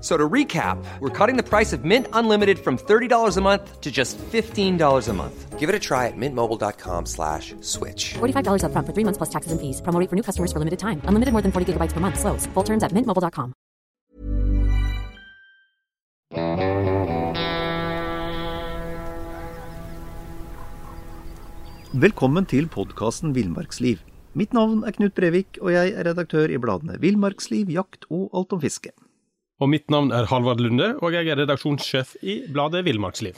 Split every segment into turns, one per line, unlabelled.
So to recap, we're cutting the price of Mint Unlimited from $30 a month to just $15 a month. Give it a try at mintmobile.com slash switch.
$45 upfront for three months plus taxes and fees. Promote for new customers for limited time. Unlimited more than 40 gigabytes per month. Slows. Full terms at mintmobile.com.
Velkommen til podkasten Villmarksliv. Mitt navn er Knut Brevik, og jeg er redaktør i bladene Villmarksliv, Jakt og Alt om fiske.
Og mitt navn er Halvard Lunde, og jeg er redaksjonssjef i bladet Villmarksliv.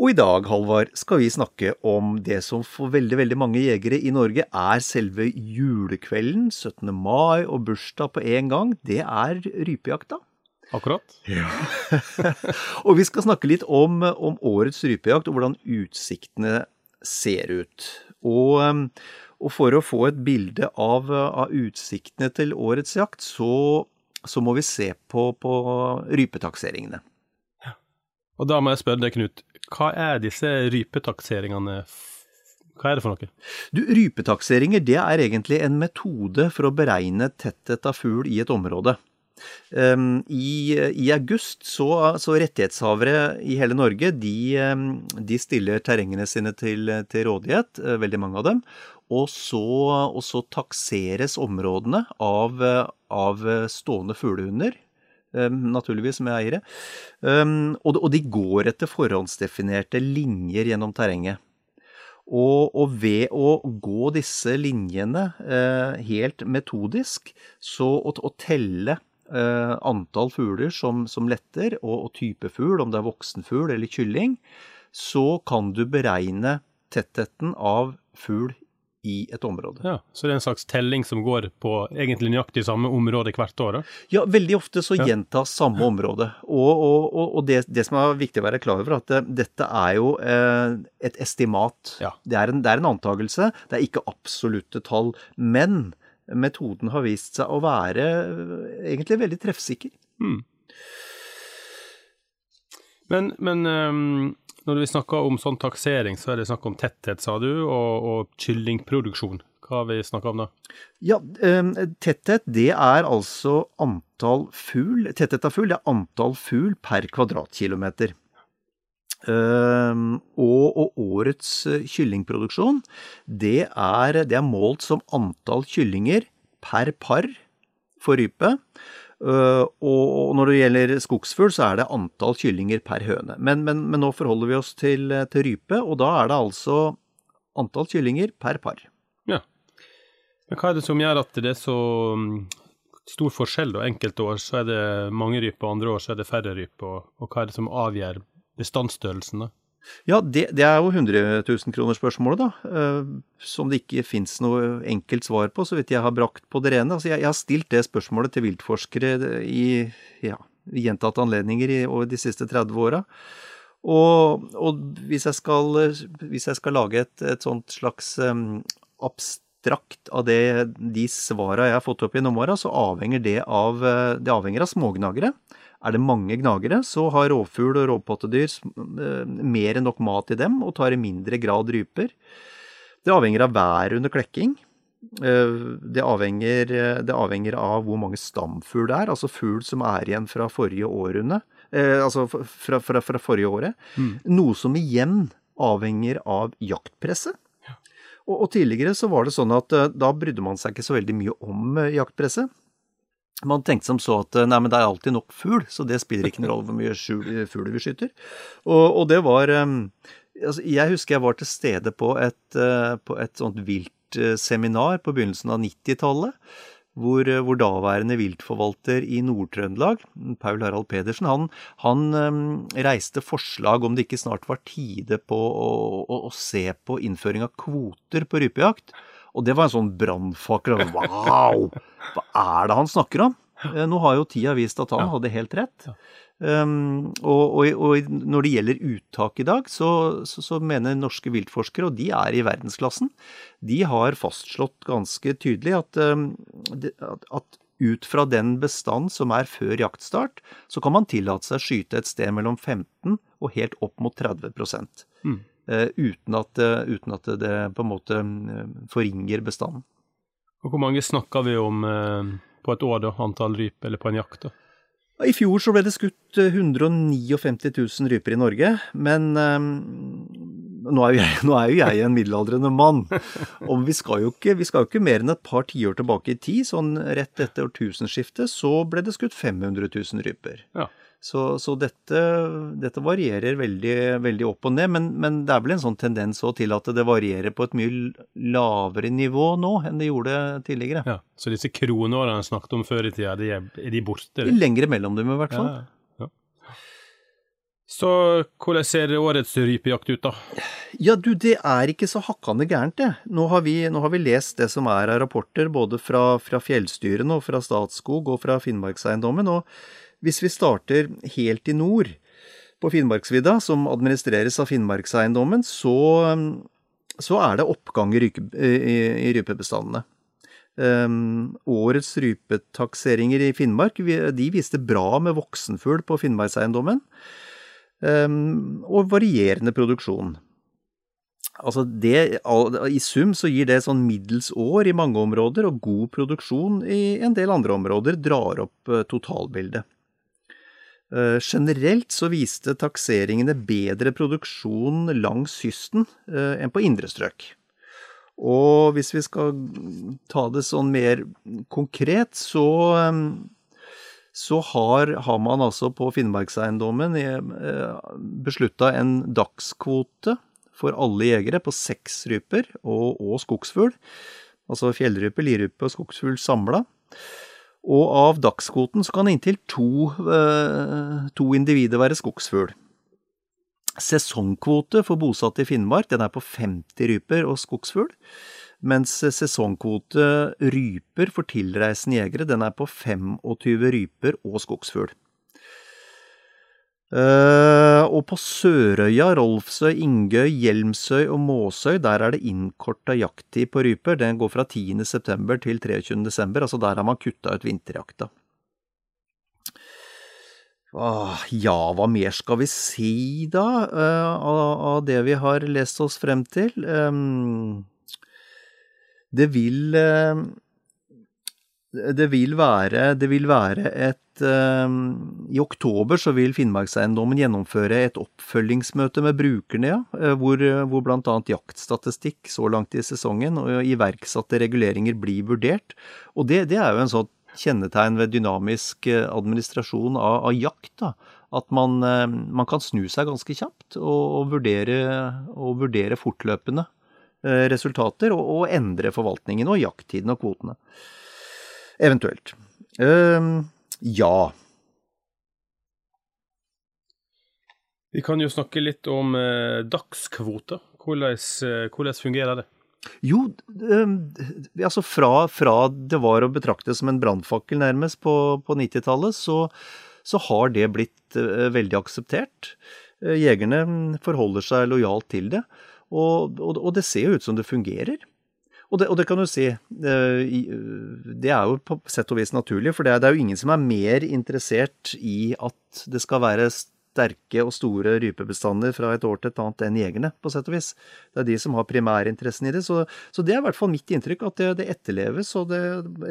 Og i dag, Halvard, skal vi snakke om det som for veldig, veldig mange jegere i Norge er selve julekvelden, 17. mai og bursdag på en gang. Det er rypejakta.
Akkurat. Ja.
Og vi skal snakke litt om, om årets rypejakt og hvordan utsiktene ser ut. Og, og for å få et bilde av, av utsiktene til årets jakt, så, så må vi se på, på rypetakseringene.
Og da må jeg spørre deg, Knut, hva er disse rypetakseringene? Hva er det for noe?
Du, Rypetakseringer det er egentlig en metode for å beregne tetthet av fugl i et område. Um, i, I august så, så rettighetshavere i hele Norge de, um, de stiller terrengene sine til, til rådighet, uh, veldig mange av dem. Og så, og så takseres områdene av, av stående fuglehunder. Um, naturligvis med eiere. Um, og, de, og, de går etter forhåndsdefinerte linjer gjennom terrenget. Og, og ved å gå disse linjene uh, helt metodisk, så å, å telle antall fugler som, som letter, og, og type fugl, om det er voksenfugl eller kylling, så kan du beregne tettheten av fugl i et område.
Ja, Så det er en slags telling som går på egentlig nøyaktig samme område hvert år? Da?
Ja, veldig ofte så ja. gjentas samme område. Og, og, og det, det, som er viktig å være klar over, at det, dette er jo eh, et estimat.
Ja.
Det, er en, det er en antakelse, det er ikke absolutte tall. Men metoden har vist seg å være eh, egentlig veldig treffsikker.
Mm. Men, men um, når vi snakker om sånn taksering, så er det snakk om tetthet, sa du, og, og kyllingproduksjon. Hva har vi snakka om da?
Ja, um, tetthet det er altså antall fugl Tetthet av fugl er antall fugl per kvadratkilometer. Um, og, og, årets kyllingproduksjon, det er, det er målt som antall kyllinger per par for rype. Uh, og når det gjelder skogsfugl, så er det antall kyllinger per høne. Men, men, men nå forholder vi oss til, til, rype, og da er det altså antall kyllinger per par.
Ja. Men hva er det som gjør at det er så mm, stor forskjell? da? Enkelte år så er det mange ryper, andre år så er det færre ryper. Og, og hva er det som avgjør bestandsstørrelsen? da?
Ja, det, det, er jo 100 000-kronersspørsmålet, da. Uh, som det ikke fins noe enkelt svar på, så vidt jeg har brakt på det rene. Altså, jeg, jeg har stilt det spørsmålet til viltforskere i ja, gjentatte anledninger i, over de siste 30 åra. Og, og hvis, jeg skal, hvis, jeg skal, lage et, et sånt slags um, abstrakt av det, de svara jeg har fått opp gjennom åra, så avhenger det av, det avhenger av smågnagere. Er det mange gnagere, så har rovfugl og rovpattedyr eh, mer enn nok mat i dem, og tar i mindre grad ryper. Det avhenger av været under klekking. Eh, det avhenger, det avhenger, av hvor mange stamfugl det er, altså fugl som er igjen fra forrige århundre. Eh, altså fra, fra, fra, forrige året. Mm. Noe som igjen avhenger av jaktpresset. Og, og, tidligere så var det sånn at da brydde man seg ikke så veldig mye om jaktpresset man tenkte som så at nei, men det er alltid nok fugl, så det spiller ikke noen rolle hvor mye fugl vi skyter. Og, og det var um, altså, Jeg husker jeg var til stede på et, på et sånt viltseminar på begynnelsen av 90-tallet. hvor, eh, hvor daværende viltforvalter i Nord-Trøndelag, Paul Harald Pedersen, han, han reiste forslag om det ikke snart var tide på å, å, å se på innføring av kvoter på rypejakt. Og det var en sånn brannfakkel. Wow! Hva er det han snakker om? Eh, nå har jo tida vist at han ja. hadde helt rett. Ja. Um, og, og, og, når det gjelder uttak i dag, så, så, så, mener norske viltforskere, og de er i verdensklassen, de har fastslått ganske tydelig at, um, at, at ut fra den bestand som er før jaktstart, så kan man tillate seg å skyte et sted mellom 15 og helt opp mot 30 mm. Uh, uten, at, uh, uten, at, det på en måte uh, forringer bestanden.
Og Hvor mange snakker vi om på et år, da, antall ryp, eller på en jakt? da?
I fjor så ble det skutt 159 000 ryper i Norge, men um, nå, er jeg, nå, er jo jeg en middelaldrende mann. Og vi skal, jo ikke, vi skal jo ikke mer enn et par tiår tilbake i tid. Sånn rett etter årtusenskiftet så ble det skutt 500 000 ryper. Ja. Så, så dette, dette, varierer veldig, veldig, opp og ned, men, men, det er vel en sånn tendens til at det varierer på et mye lavere nivå nå enn det gjorde tidligere.
Ja, Så disse kronårene snakket om før i tida, de er, er de borte?
Lengre mellom dem i hvert fall. Ja, ja.
Så hvordan ser årets rypejakt ut, da?
Ja, du, det er ikke så hakkande gærent, det. Nå har, vi, nå har vi lest det som er av rapporter, både fra, fra fjellstyrene og fra Statskog og fra Finnmarkseiendommen. og hvis vi starter helt i nord, på Finnmarksvidda, som administreres av Finnmarkseiendommen, så, så er det oppgang i, i, i rypebestandene. Um, årets rypetakseringer i Finnmark de viste bra med voksenfugl på Finnmarkseiendommen, um, og varierende produksjon. Altså det, I sum så gir det sånn middels år i mange områder, og god produksjon i en del andre områder drar opp uh, totalbildet. Eh, generelt så viste takseringene bedre produksjon langs kysten eh, enn på indre strøk. Og hvis vi skal ta det sånn mer konkret, så, eh, så har, har, man altså på Finnmarkseiendommen beslutta en dagskvote for alle jegere på seks ryper og, og skogsfugl. Altså fjellrype, lirype og skogsfugl samla. Og av dagskvoten så kan inntil to, eh, to individer være skogsfugl. Sesongkvote for bosatte i Finnmark den er på 50 ryper og skogsfugl, mens sesongkvote ryper for tilreisende jegere den er på 25 ryper og skogsfugl. Uh, og på Sørøya, Rolfsøy, Ingøy, Hjelmsøy og Måsøy, der er det innkorta jakttid på ryper. Den går fra 10.9. til 23.12. Altså der har man kutta ut vinterjakta. Ah, ja, hva mer skal vi si da, uh, av, av, det vi har lest oss frem til? Um, det vil uh, det vil være, det vil være et um, I oktober så vil Finnmarkseiendommen gjennomføre et oppfølgingsmøte med brukerne, ja, eh, hvor, hvor bl.a. jaktstatistikk så langt i sesongen og iverksatte reguleringer blir vurdert. Og det, det er jo en sånn kjennetegn ved dynamisk eh, administrasjon av, av jakt. da, At man, man, kan snu seg ganske kjapt og, og, vurdere, og vurdere, fortløpende resultater, og, og endre forvaltningen og jakttiden og kvotene. Eventuelt. Uh, ja.
Vi kan jo snakke litt om eh, dagskvoter. Hvordan, eh, hvordan, fungerer det?
Jo, eh, altså fra, fra, det var å betrakte som en brannfakkel nærmest på, på 90-tallet, så, så, har det blitt eh, veldig akseptert. Eh, jegerne forholder seg lojalt til det, og, og, og det ser jo ut som det fungerer. Og det, og det, kan du si, det er jo på sett og vis naturlig, for det er, det er, jo ingen som er mer interessert i at det skal være sterke og store rypebestander fra et år til et annet enn jegerne, på sett og vis. Det er de som har primærinteressen i det. Så, så det er i hvert fall mitt inntrykk, at det, det, etterleves og det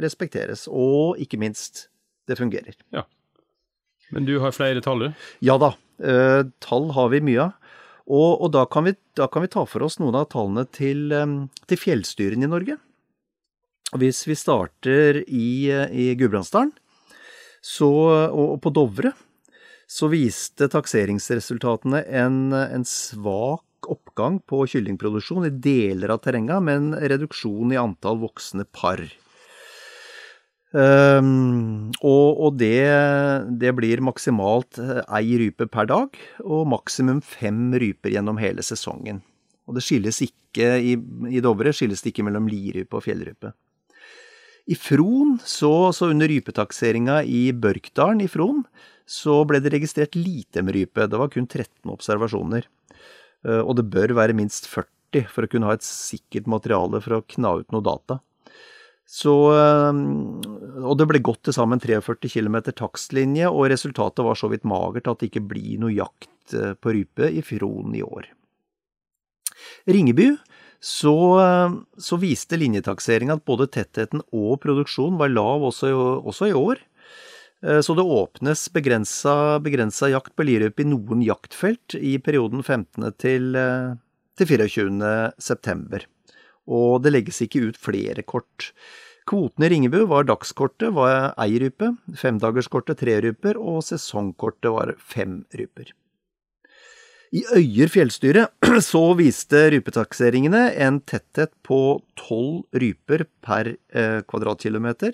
respekteres. Og ikke minst, det fungerer.
Ja. Men du har flere tall, du?
Ja da. Eh, tall har vi mye av. Og, og da, kan vi, da, kan vi, ta for oss noen av tallene til, til fjellstyrene i Norge. Hvis vi starter i, i Gudbrandsdalen og, på Dovre, så viste takseringsresultatene en, en svak oppgang på kyllingproduksjon i deler av terrenget, med en reduksjon i antall voksne par. Um, og, og det, det, blir maksimalt ei rype per dag, og maksimum fem ryper gjennom hele sesongen. Og det skilles ikke i, i Dovre skilles det ikke mellom lirype og fjellrype. I Fron, så, så under rypetakseringa i Børkdalen i Fron, så ble det registrert lite med rype. Det var kun 13 observasjoner. Uh, og det bør være minst 40 for å kunne ha et sikkert materiale for å kna ut noe data. Så, eh, og det ble gått til sammen 43 km takstlinje, og resultatet var så vidt magert at det ikke blir noe jakt eh, på rype i Fron i år. Ringebu så, eh, så viste linjetakseringa at både tettheten og produksjonen var lav også også i år. Så det åpnes begrensa, begrensa jakt på lirype i noen jaktfelt i perioden 15. til, til 24. september og det legges ikke ut flere kort. Kvoten i Ringebu var dagskortet var ei rype, femdagerskortet tre ryper, og sesongkortet var fem ryper. I Øyer fjellstyre så viste rypetakseringene en tetthet på tolv ryper per eh, kvadratkilometer,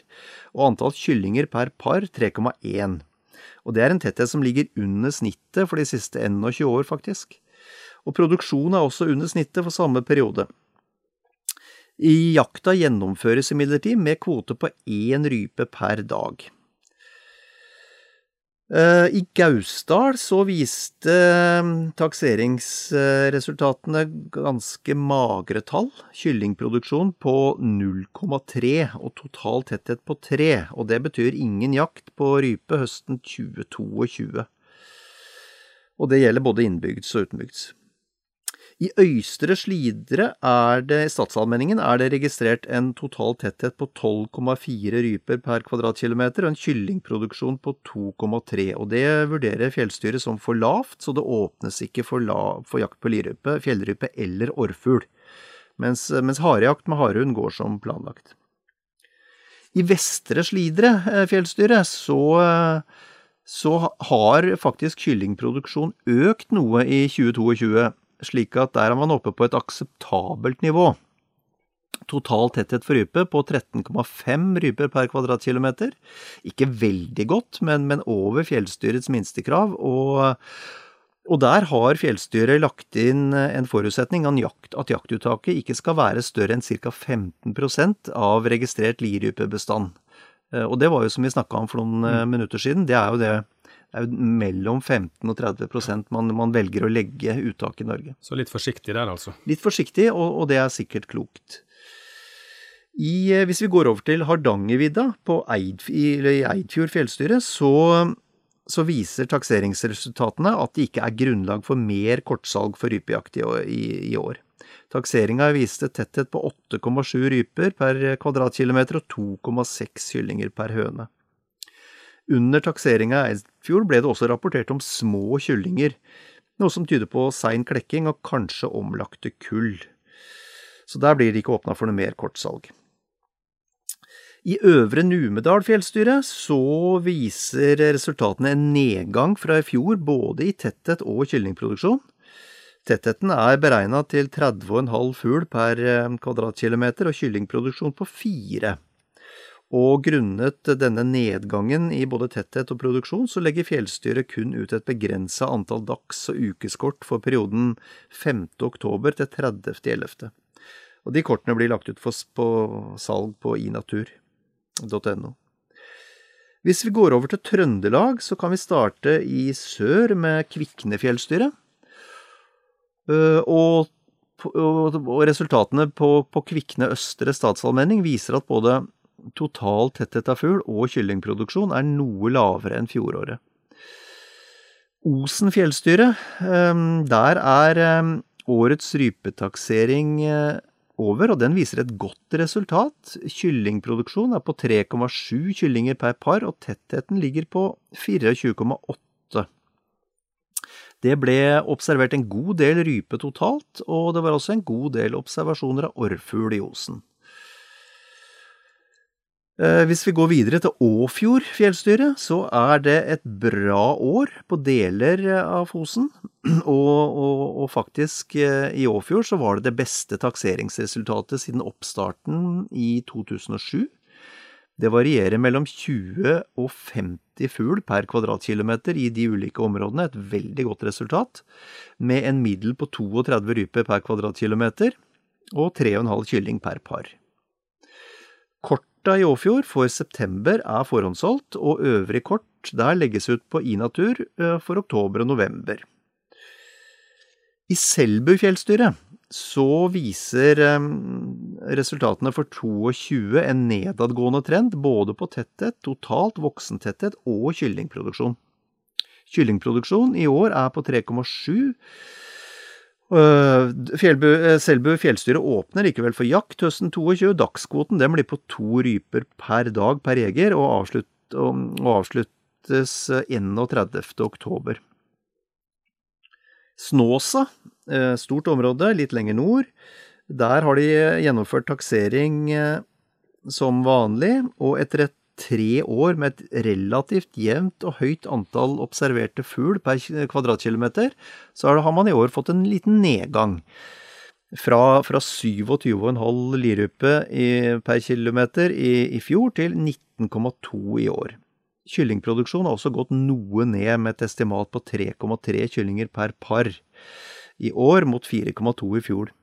og antall kyllinger per par 3,1. Og det er en tetthet som ligger under snittet for de siste 21 år, faktisk. Og produksjonen er også under snittet for samme periode. I jakta gjennomføres imidlertid med kvote på én rype per dag. Eh, I Gausdal så viste eh, takseringsresultatene ganske magre tall. Kyllingproduksjon på 0,3 og total tetthet på 3, og det betyr ingen jakt på rype høsten 2022. Og det gjelder både innbygds og utenbygds. I Øystre Slidre er det, i statsallmenningen er det registrert en total tetthet på 12,4 ryper per kvadratkilometer og en kyllingproduksjon på 2,3. og Det vurderer fjellstyret som for lavt, så det åpnes ikke for, lav, for jakt på lirype, fjellrype eller orrfugl. Mens, mens harejakt med harehund går som planlagt. I Vestre Slidre eh, fjellstyre så så har faktisk kyllingproduksjon økt noe i 2022 slik at der er man oppe på et akseptabelt nivå. Total tetthet for rype på 13,5 ryper per kvadratkilometer. Ikke veldig godt, men, men over fjellstyrets minstekrav. Og, og der har fjellstyret lagt inn en forutsetning jakt, at jaktuttaket ikke skal være større enn ca. 15 av registrert lirypebestand. Eh, og det var jo som vi snakka om for noen eh, mm. minutter siden, det er jo det det er jo mellom 15 og 30 man, man velger å legge uttak i Norge.
Så litt forsiktig der, altså?
Litt forsiktig, og, og det er sikkert klokt. I, eh, hvis vi går over til Hardangervidda Eid, i, i Eidfjord fjellstyre, så, så, viser takseringsresultatene at det ikke er grunnlag for mer kortsalg for rypejakt i, i, i år. Takseringa viste tetthet på 8,7 ryper per kvadratkilometer og 2,6 kyllinger per høne. Under takseringa i fjor ble det også rapportert om små kyllinger, noe som tyder på sein klekking og kanskje omlagte kull. Så der blir det ikke åpna for noe mer kortsalg. I Øvre Numedal fjellstyre så viser resultatene en nedgang fra i fjor både i tetthet og kyllingproduksjon. Tettheten er beregna til 30,5 fugl per eh, kvadratkilometer og kyllingproduksjon på fire. Og grunnet denne nedgangen i både tetthet og produksjon, så legger fjellstyret kun ut et begrensa antall dags- og ukeskort for perioden 5. oktober til 30. 11. Og de kortene blir lagt ut for, på salg på inatur.no. Hvis vi går over til Trøndelag, så kan vi starte i sør med Kvikne fjellstyre. Øh, og, og resultatene på, på Kvikne østre statsallmenning viser at både total tetthet av fugl og kyllingproduksjon er noe lavere enn fjoråret. Osen fjellstyre, ehm, der er ehm, årets rypetaksering eh, over, og den viser et godt resultat. Kyllingproduksjon er på 3,7 kyllinger per par, og tettheten ligger på 24,8. Det ble observert en god del rype totalt, og det var også en god del observasjoner av orrfugl i Osen. Eh, hvis vi går videre til Åfjord fjellstyre, så er det et bra år på deler av Fosen. Og, og, og, faktisk, eh, i Åfjord så var det det beste takseringsresultatet siden oppstarten i 2007. Det varierer mellom 20 og 50 fugl per kvadratkilometer i de ulike områdene, et veldig godt resultat, med en middel på 32 ryper per kvadratkilometer og 3,5 kylling per par. Korta i Åfjord for september er forhåndssolgt, og øvrig kort der legges ut på iNatur for oktober og november. I Selbu fjellstyre så viser resultatene for 22 en nedadgående trend både på tetthet, totalt voksentetthet og kyllingproduksjon. Kyllingproduksjon i år er på 3,7. Fjellbu, Selbu fjellstyre åpner likevel for jakt høsten 22. Dagskvoten den blir på to ryper per dag per jeger, og, avslutt, og avsluttes 31. oktober. Snåsa, stort område litt lenger nord. Der har de gjennomført taksering som vanlig, og etter et tre år med et relativt jevnt og høyt antall observerte fugl per kvadratkilometer, så har man i år fått en liten nedgang. Fra, fra 27,5 lirype per kilometer i, i fjor til 19,2 i år. Kyllingproduksjonen har også gått noe ned, med et estimat på 3,3 kyllinger per par i år, mot 4,2 i fjor.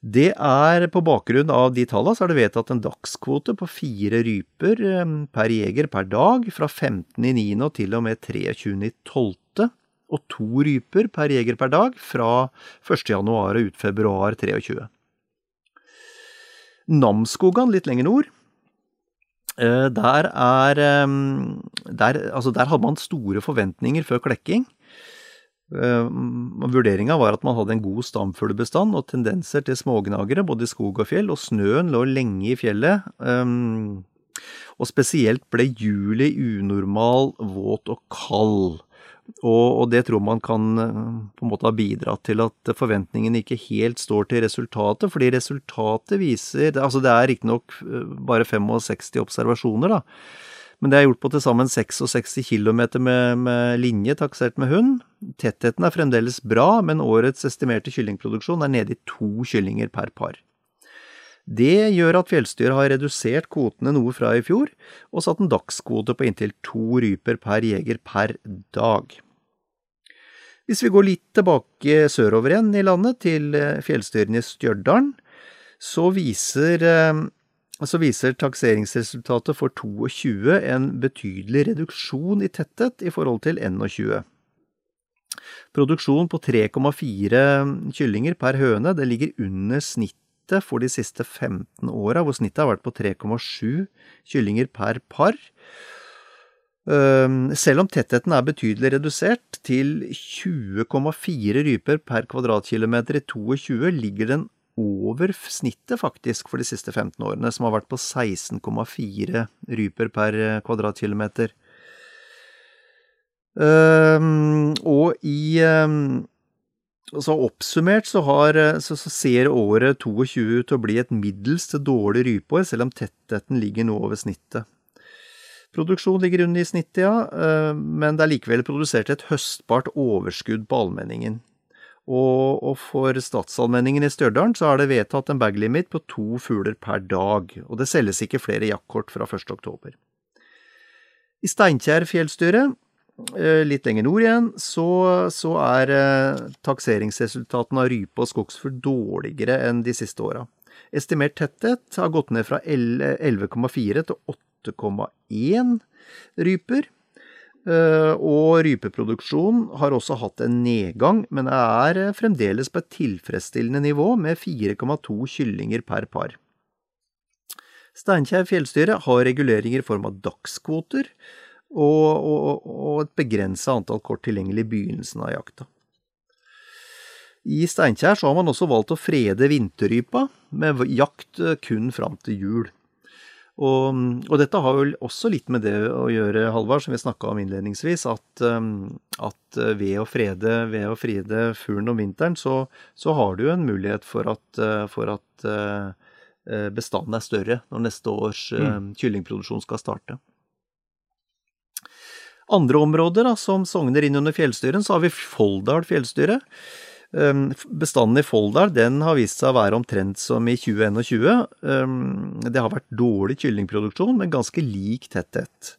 Det er på bakgrunn av de tallene så er det vedtatt en dagskvote på fire ryper per jeger per dag fra 15 i 9. og til og med 23 i 12. og to ryper per jeger per dag fra 1. januar og ut februar 23. Namsskogan litt lenger nord. Der er der, altså der hadde man store forventninger før klekking. Vurderinga var at man hadde en god stamfuglbestand og tendenser til smågnagere både i skog og fjell, og snøen lå lenge i fjellet. Og spesielt ble juli unormal våt og kald. Og, det tror man kan på en måte ha bidratt til at forventningene ikke helt står til resultatet, fordi resultatet viser Altså det er riktignok bare 65 observasjoner, da. Men det er gjort på til sammen 66 km med, med linje taksert med hund. Tettheten er fremdeles bra, men årets estimerte kyllingproduksjon er nede i to kyllinger per par. Det gjør at fjellstyret har redusert kvotene noe fra i fjor, og satt en dagskvote på inntil to ryper per jeger per dag. Hvis vi går litt tilbake sørover igjen i landet, til fjellstyrene i Stjørdal, så viser så viser takseringsresultatet for 22 en betydelig reduksjon i tetthet i forhold til 21. Produksjon på 3,4 kyllinger per høne det ligger under snittet for de siste 15 åra, hvor snittet har vært på 3,7 kyllinger per par. Selv om tettheten er betydelig redusert til 20,4 ryper per kvadratkilometer i 22, ligger den over snittet, faktisk, for de siste 15 årene, som har vært på 16,4 ryper per kvadratkilometer. Um, og i um, så oppsummert så, har, så, så, ser året 22 ut til å bli et middels til dårlig rypeår, selv om tettheten ligger nå over snittet. Produksjon ligger under i snittet, ja, men det er likevel produsert et høstbart overskudd på allmenningen. Og, og for statsallmenningen i Stjørdal så er det vedtatt en baglimit på to fugler per dag, og det selges ikke flere jaktkort fra 1. oktober. I Steinkjer fjellstyre, eh, litt lenger nord igjen, så, så er eh, takseringsresultatene av rype og skogsfugl dårligere enn de siste åra. Estimert tetthet har gått ned fra 11,4 til 8,1 ryper. Eh, og rypeproduksjon har også hatt en nedgang, men er eh, fremdeles på et tilfredsstillende nivå med 4,2 kyllinger per par. Steinkjer fjellstyre har reguleringer i form av dagskvoter og, og, og et begrensa antall kort tilgjengelig i begynnelsen av jakta. I Steinkjer har man også valgt å frede vinterrypa, med jakt eh, kun fram til jul. Og, og, dette har jo også litt med det å gjøre, Halvard, som vi snakka om innledningsvis, at, um, at, uh, ved å frede, ved å frede fuglen om vinteren, så, så, har du en mulighet for at, uh, for at uh, bestanden er større når neste års mm. kyllingproduksjon skal starte. Andre områder da, som sogner inn under fjellstyren, så har vi Folldal fjellstyre. Um, bestanden i Folldal har vist seg å være omtrent som i 2021. Um, det har vært dårlig kyllingproduksjon, men ganske lik tetthet.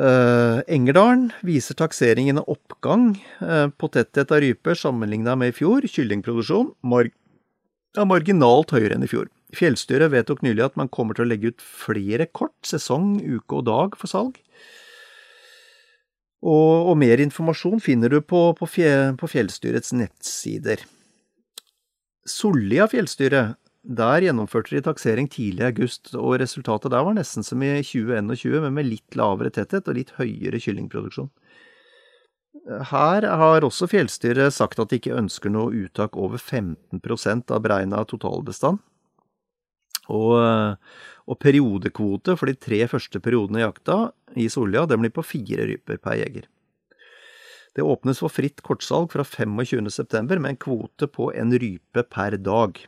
Uh, Engerdalen viser takseringen en oppgang uh, på tetthet av ryper sammenligna med i fjor. Kyllingproduksjon er marginalt høyere enn i fjor. Fjellstyret vedtok nylig at man kommer til å legge ut flere kort, sesong, uke og dag for salg. Og, og mer informasjon finner du på, på, fje, på fjellstyrets nettsider. Sollia fjellstyre, der gjennomførte de taksering tidlig i august, og resultatet der var nesten som i 2021, men med litt lavere tetthet og litt høyere kyllingproduksjon. Her har også fjellstyret sagt at de ikke ønsker noe uttak over 15% av beregna totalbestand. Og, og, periodekvote for de tre første periodene i jakta i Solja, blir på fire ryper per jeger. Det åpnes for fritt kortsalg fra 25.9, med en kvote på en rype per dag.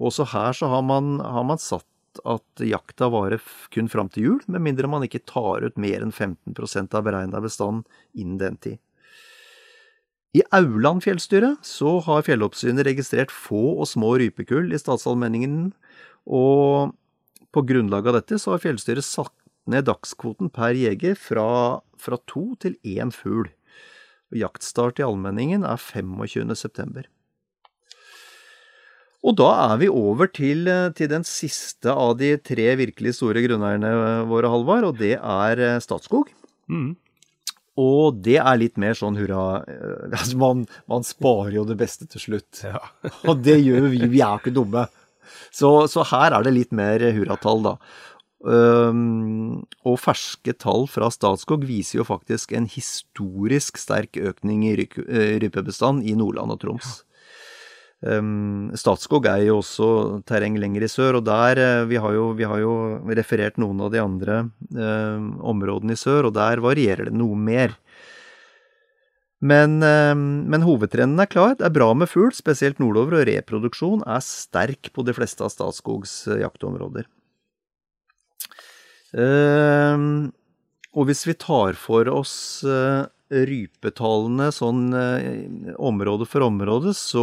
Også her så har man, har man satt at jakta varer kun fram til jul, med mindre man ikke tar ut mer enn 15% av beregna bestand innen den tid. I Auland fjellstyre så har fjelloppsynet registrert få og små rypekull i statsallmenningen og på grunnlag av dette så har fjellstyret satt ned dagskvoten per jeger fra, fra to til én fugl. Jaktstart i allmenningen er 25.9. Og da er vi over til, til, den siste av de tre virkelig store grunneierne våre, Halvard, og det er eh, Statskog. Mm. Og det er litt mer sånn hurra eh, altså man, man, sparer jo det beste til slutt. Ja. og det gjør vi. Vi er ikke dumme. Så, så her er det litt mer hurratall, da. Um, og ferske tall fra Statskog viser jo faktisk en historisk sterk økning i rypebestand i Nordland og Troms. Um, Statskog er jo også terreng lenger i sør, og der vi har, jo, vi har jo referert noen av de andre um, områdene i sør, og der varierer det noe mer. Men, eh, men, hovedtrenden er klar. Det er bra med fugl, spesielt nordover, og reproduksjon er sterk på de fleste av Statskogs eh, jaktområder. Uh, og hvis vi tar for oss rypetallene sånn område for område, så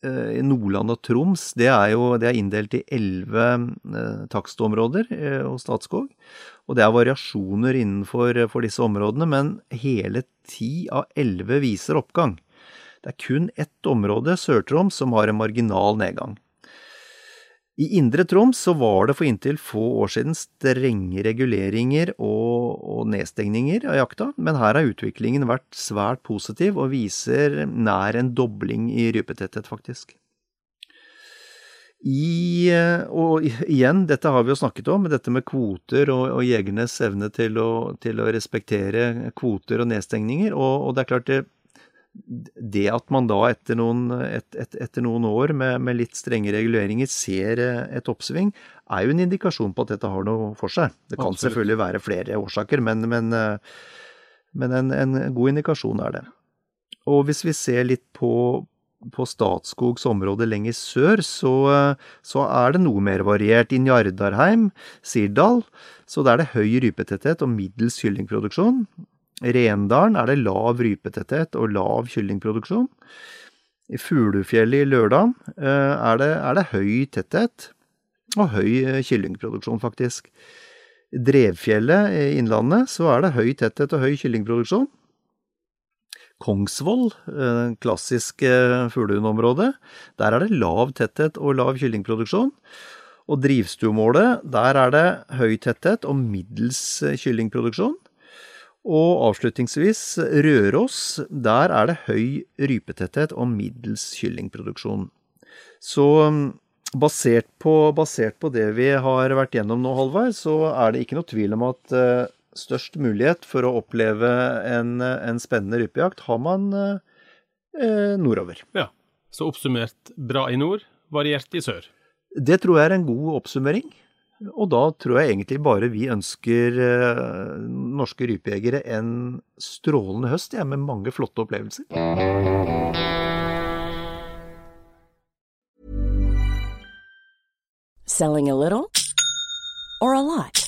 Nordland og Troms, det er jo det inndelt i elleve takstområder hos Statskog. Og det er variasjoner innenfor disse områdene, men hele ti av elleve viser oppgang. Det er kun ett område, Sør-Troms, som har en marginal nedgang. I Indre Troms så var det for inntil få år siden strenge reguleringer og, og nedstengninger av jakta, men her har utviklingen vært svært positiv og viser nær en dobling i rypetetthet, faktisk. I, eh, og igjen, dette har vi jo snakket om, dette med kvoter og, og jegernes evne til å, til å, respektere kvoter og nedstengninger. Og, og det er klart det, det at man da etter noen, et, et, etter noen år med, med, litt strenge reguleringer ser eh, et oppsving, er jo en indikasjon på at dette har noe for seg. Det kan Absolutt. selvfølgelig være flere årsaker, men, men, eh, men en, en, god indikasjon er det. Og hvis vi ser litt på, på Statskogs område lenger sør, så, så, er det noe mer variert. I Njardarheim, Sirdal, så der er det høy rypetetthet og middels kyllingproduksjon. I Rendalen er det lav rypetetthet og lav kyllingproduksjon. I Fuglefjellet i Lørdal eh, er, er, det høy tetthet og høy eh, kyllingproduksjon, faktisk. I Drevfjellet i Innlandet så er det høy tetthet og høy kyllingproduksjon. Kongsvoll, klassisk klassiske fuglehundområde, der er det lav tetthet og lav kyllingproduksjon. Og drivstuemålet, der er det høy tetthet og middels eh, kyllingproduksjon. Og avslutningsvis Røros, der er det høy rypetetthet og middels kyllingproduksjon. Så mm, basert på, basert på, det vi har vært gjennom nå, Halvard, så er det ikke noe tvil om at eh, størst mulighet for å oppleve en, en spennende rypejakt har man eh, nordover.
Ja, Så oppsummert bra i nord, variert i sør.
Det tror jeg er en god oppsummering. Og da tror jeg egentlig bare vi ønsker eh, norske rypejegere en strålende høst, ja, med mange flotte opplevelser.
Selling a little or a lot?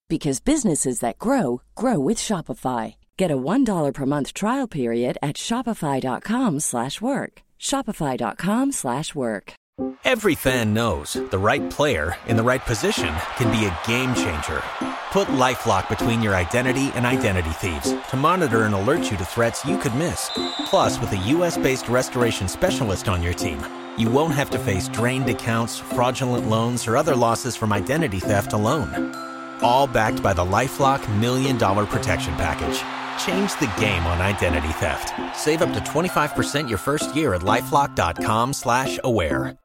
because businesses that grow grow with Shopify. Get a $1 per month trial period at shopify.com/work. shopify.com/work.
Every fan knows the right player in the right position can be a game changer. Put LifeLock between your identity and identity thieves to monitor and alert you to threats you could miss. Plus, with a US-based restoration specialist on your team, you won't have to face drained accounts, fraudulent loans, or other losses from identity theft alone. All backed by the LifeLock Million Dollar Protection Package. Change the game on identity theft. Save up to 25% your first year at LifeLock.com slash aware.